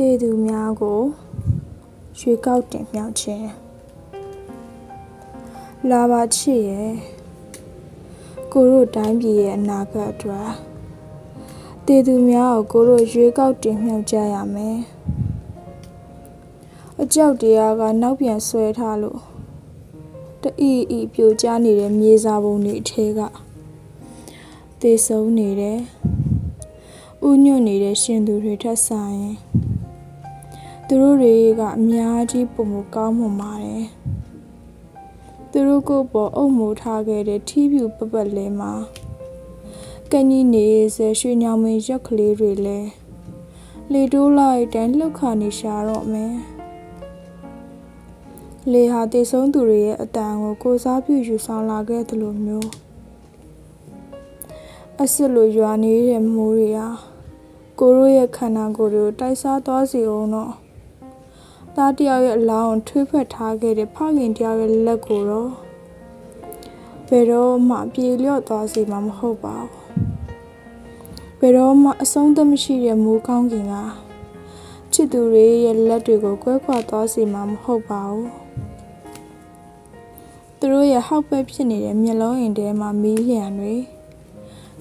တည်သူများကိုရွေကောက်တင်မြှောက်ခြင်းလာပါချစ်ရဲ့ကိုတို့တိုင်းပြည်ရဲ့အနာဂတ်အတွက်တည်သူများကိုကိုတို့ရွေကောက်တင်မြှောက်ကြရမယ်အကြောက်တရားကနောက်ပြန်ဆွဲထားလို့တအီအီပြိုကျနေတဲ့မြေစာပုံတွေအထဲကသေဆုံးနေတဲ့ဥညွတ်နေတဲ့ရှင်သူတွေထက်ဆိုင် သူတို့တွေကအများကြီးပုံမကောင်းမှပါတယ်သူတို့ကိုပေါ်အုပ်မိုးထားခဲ့တဲ့ထီးဖြူပပတ်လဲမှာကညီနေဆဲရွှေညောင်မင်းရက်ကလေးတွေလဲလေတိုးလိုက်တန်းလှုပ်ခါနေရှာတော့မယ်လေဟာတည်ဆုံးသူတွေရဲ့အတန်ကိုကိုစားပြုယူဆောင်လာခဲ့သလိုမျိုးအစ်စ်လိုရွာနေတဲ့မိုးတွေဟာကိုရိုးရဲ့ခန္ဓာကိုယ်တွေကိုတိုက်စားသွားစေအောင်တော့ သားတယောက်ရဲ့အလောင်းထွေးဖက်ထားခဲ့တဲ့ဖခင်တယောက်ရဲ့လက်ကိုတော့ဘယ်တော့မှပြေလျော့သွားစေမှာမဟုတ်ပါဘူးဘယ်တော့မှအဆုံးသတ်မရှိတဲ့မိုးကောင်းကင်ကချစ်သူတွေရဲ့လက်တွေကိုကွဲခွာသွားစေမှာမဟုတ်ပါဘူးသူတို့ရဲ့ဟောက်ပဲဖြစ်နေတဲ့မျက်လုံးအိမ်ထဲမှာမီးလျံတွေ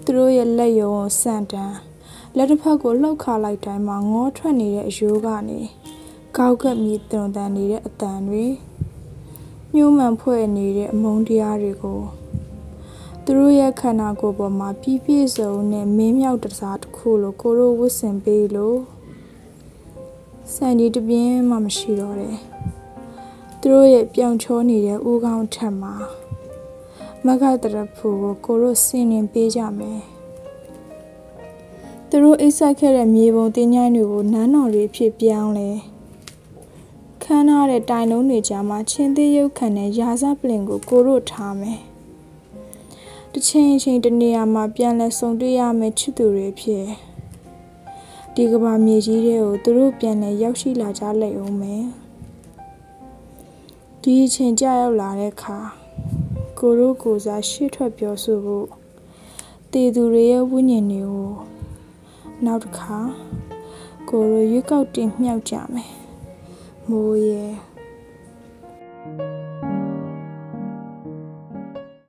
သူတို့ရဲ့လက်ယုံကိုစန့်တန်းလက်တစ်ဖက်ကိုလှုပ်ခါလိုက်တိုင်းမှာငေါထွက်နေတဲ့အယိုးကနေ ကောက်ကပ်မြည်တွန်တန်နေတဲ့အတန်တွေညှိုးမှန်ဖွဲ့နေတဲ့အမုန်းတရားတွေကိုသူတို့ရဲ့ခန္ဓာကိုယ်ပေါ်မှာပြည့်ပြည့်စုံနဲ့မင်းမြောက်တစားတစ်ခုလိုကိုရိုဝတ်ဆင်ပေးလို့စံဒီတပြင်းမှမရှိတော့တယ်သူတို့ရဲ့ပြောင်ချောနေတဲ့ဦးခေါင်းထက်မှာမဂတရဖူကိုကိုရိုဆင်းနေပေးကြမယ်သူတို့အိတ်ဆက်ခဲ့တဲ့မြေပုံတင်းញိုင်းတွေကိုနန်းတော်တွေဖြစ်ပြောင်းလဲ ခမ်းထားတဲ့တိုင်လုံးတွေကြားမှာချင်းသေးရုပ်ခံတဲ့ရာဇပလင်ကိုကိုတို့ထားမယ်တစ်ချိန်ချိန်တနေရာမှာပြန်လဲဆုံတွေ့ရမယ်ချစ်သူတွေဖြစ်ဒီကဘာမြေကြီးတွေကိုသူတို့ပြန်လဲရောက်ရှိလာကြလိမ့်အောင်မယ်ဒီအချိန်ကြာရောက်လာတဲ့အခါကိုတို့ကိုစားရှေ့ထွက်ပြောဆိုဖို့တည်သူတွေရဲ့ဝိညာဉ်တွေကိုနောက်တစ်ခါကိုရိုရွေးကောက်တင်မြှောက်ကြမယ် မိုးရဲ့